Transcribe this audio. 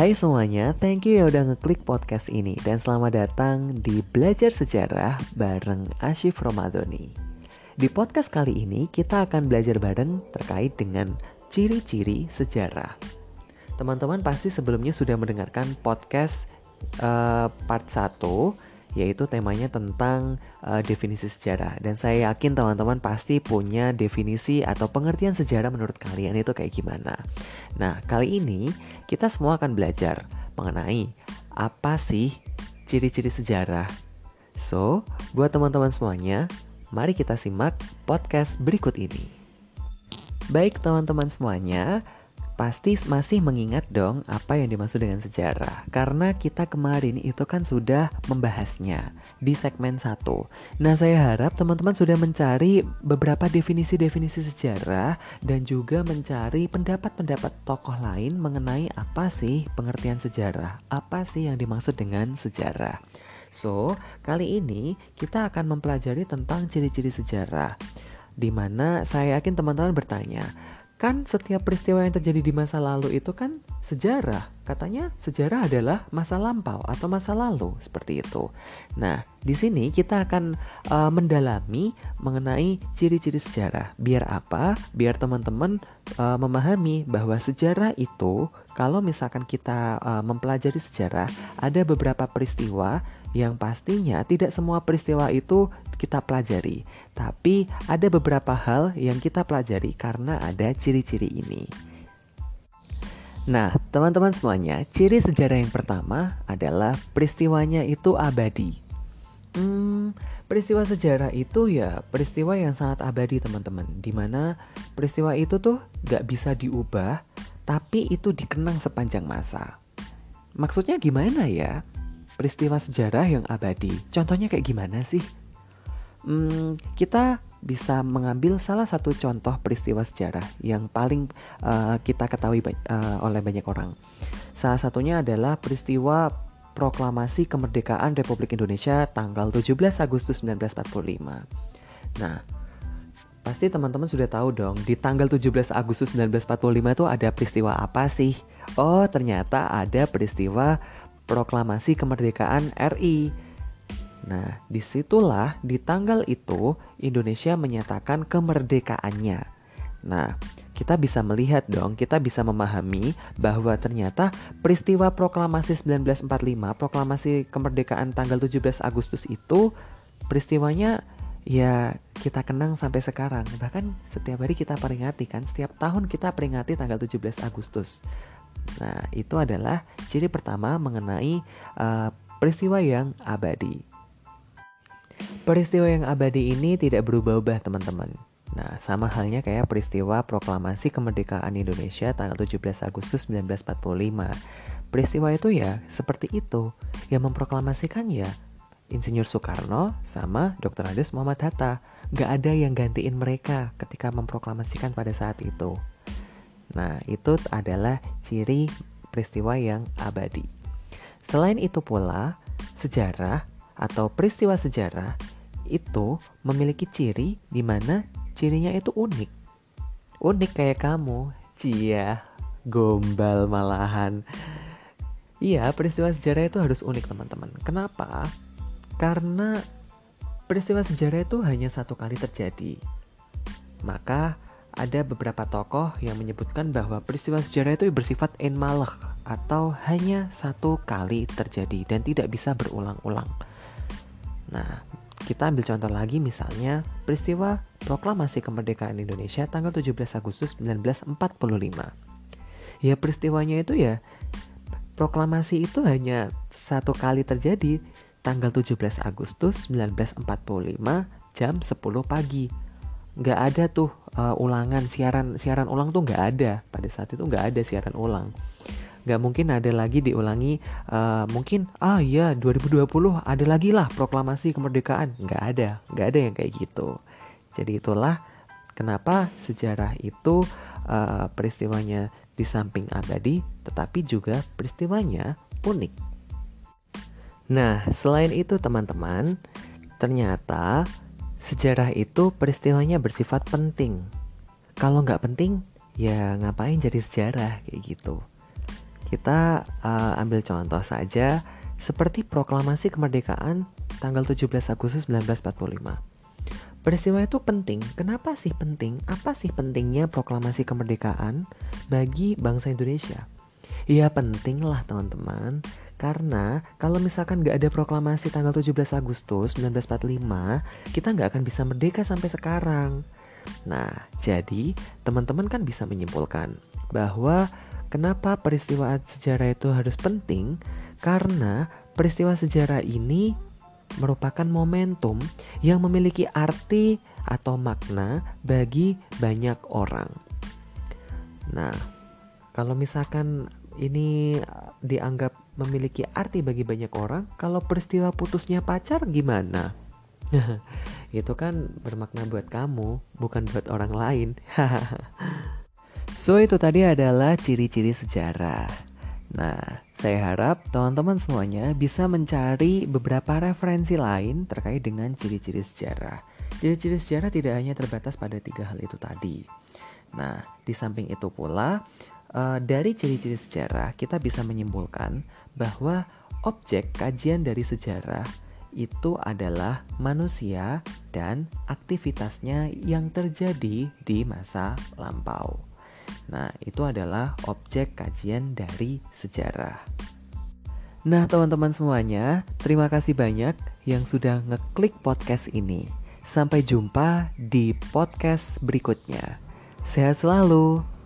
Hai semuanya, thank you ya udah ngeklik podcast ini dan selamat datang di Belajar Sejarah bareng Ashif Romadoni. Di podcast kali ini kita akan belajar bareng terkait dengan ciri-ciri sejarah. Teman-teman pasti sebelumnya sudah mendengarkan podcast uh, part 1 yaitu temanya tentang uh, definisi sejarah dan saya yakin teman-teman pasti punya definisi atau pengertian sejarah menurut kalian itu kayak gimana. Nah, kali ini kita semua akan belajar mengenai apa sih ciri-ciri sejarah. So, buat teman-teman semuanya, mari kita simak podcast berikut ini. Baik teman-teman semuanya, pasti masih mengingat dong apa yang dimaksud dengan sejarah karena kita kemarin itu kan sudah membahasnya di segmen 1. Nah, saya harap teman-teman sudah mencari beberapa definisi-definisi sejarah dan juga mencari pendapat-pendapat tokoh lain mengenai apa sih pengertian sejarah, apa sih yang dimaksud dengan sejarah. So, kali ini kita akan mempelajari tentang ciri-ciri sejarah di mana saya yakin teman-teman bertanya, Kan setiap peristiwa yang terjadi di masa lalu itu kan sejarah. Katanya sejarah adalah masa lampau atau masa lalu seperti itu. Nah, di sini kita akan uh, mendalami mengenai ciri-ciri sejarah. Biar apa? Biar teman-teman uh, memahami bahwa sejarah itu kalau misalkan kita uh, mempelajari sejarah, ada beberapa peristiwa yang pastinya tidak semua peristiwa itu kita pelajari, tapi ada beberapa hal yang kita pelajari karena ada ciri-ciri ini. Nah, teman-teman semuanya, ciri sejarah yang pertama adalah peristiwanya itu abadi. Hmm, peristiwa sejarah itu ya peristiwa yang sangat abadi teman-teman Di mana peristiwa itu tuh gak bisa diubah Tapi itu dikenang sepanjang masa Maksudnya gimana ya? Peristiwa sejarah yang abadi. Contohnya kayak gimana sih? Hmm, kita bisa mengambil salah satu contoh peristiwa sejarah yang paling uh, kita ketahui uh, oleh banyak orang. Salah satunya adalah peristiwa proklamasi kemerdekaan Republik Indonesia tanggal 17 Agustus 1945. Nah, pasti teman-teman sudah tahu dong, di tanggal 17 Agustus 1945 itu ada peristiwa apa sih? Oh, ternyata ada peristiwa proklamasi kemerdekaan RI. Nah, di situlah di tanggal itu Indonesia menyatakan kemerdekaannya. Nah, kita bisa melihat dong, kita bisa memahami bahwa ternyata peristiwa proklamasi 1945, proklamasi kemerdekaan tanggal 17 Agustus itu peristiwanya ya kita kenang sampai sekarang. Bahkan setiap hari kita peringati kan, setiap tahun kita peringati tanggal 17 Agustus. Nah, itu adalah ciri pertama mengenai uh, peristiwa yang abadi. Peristiwa yang abadi ini tidak berubah-ubah, teman-teman. Nah, sama halnya kayak peristiwa proklamasi kemerdekaan Indonesia tanggal 17 Agustus 1945. Peristiwa itu ya seperti itu. Yang memproklamasikan ya Insinyur Soekarno sama Dr. Andes Muhammad Hatta. Gak ada yang gantiin mereka ketika memproklamasikan pada saat itu. Nah, itu adalah ciri peristiwa yang abadi. Selain itu pula, sejarah atau peristiwa sejarah itu memiliki ciri di mana cirinya itu unik. Unik kayak kamu, cia, gombal malahan. Iya, peristiwa sejarah itu harus unik teman-teman. Kenapa? Karena peristiwa sejarah itu hanya satu kali terjadi. Maka ada beberapa tokoh yang menyebutkan bahwa peristiwa sejarah itu bersifat enmalek atau hanya satu kali terjadi dan tidak bisa berulang-ulang. Nah, kita ambil contoh lagi misalnya peristiwa proklamasi kemerdekaan Indonesia tanggal 17 Agustus 1945. Ya peristiwanya itu ya proklamasi itu hanya satu kali terjadi tanggal 17 Agustus 1945 jam 10 pagi nggak ada tuh uh, ulangan siaran siaran ulang tuh nggak ada. Pada saat itu nggak ada siaran ulang. Nggak mungkin ada lagi diulangi uh, mungkin ah iya 2020 ada lagi lah proklamasi kemerdekaan. Nggak ada nggak ada yang kayak gitu. Jadi itulah kenapa sejarah itu uh, peristiwanya di samping abadi tetapi juga peristiwanya unik. Nah selain itu teman-teman ternyata Sejarah itu peristiwanya bersifat penting. Kalau nggak penting, ya ngapain jadi sejarah kayak gitu. Kita uh, ambil contoh saja seperti proklamasi kemerdekaan tanggal 17 Agustus 1945. Peristiwa itu penting. Kenapa sih penting? Apa sih pentingnya proklamasi kemerdekaan bagi bangsa Indonesia? Ya penting lah teman-teman Karena kalau misalkan gak ada proklamasi tanggal 17 Agustus 1945 Kita gak akan bisa merdeka sampai sekarang Nah jadi teman-teman kan bisa menyimpulkan Bahwa kenapa peristiwa sejarah itu harus penting Karena peristiwa sejarah ini merupakan momentum yang memiliki arti atau makna bagi banyak orang. Nah, kalau misalkan ini dianggap memiliki arti bagi banyak orang, kalau peristiwa putusnya pacar gimana? itu kan bermakna buat kamu, bukan buat orang lain. so itu tadi adalah ciri-ciri sejarah. Nah, saya harap teman-teman semuanya bisa mencari beberapa referensi lain terkait dengan ciri-ciri sejarah. Ciri-ciri sejarah tidak hanya terbatas pada tiga hal itu tadi. Nah, di samping itu pula, uh, dari ciri-ciri sejarah kita bisa menyimpulkan bahwa objek kajian dari sejarah itu adalah manusia dan aktivitasnya yang terjadi di masa lampau. Nah, itu adalah objek kajian dari sejarah. Nah, teman-teman semuanya, terima kasih banyak yang sudah ngeklik podcast ini. Sampai jumpa di podcast berikutnya. Sehat selalu.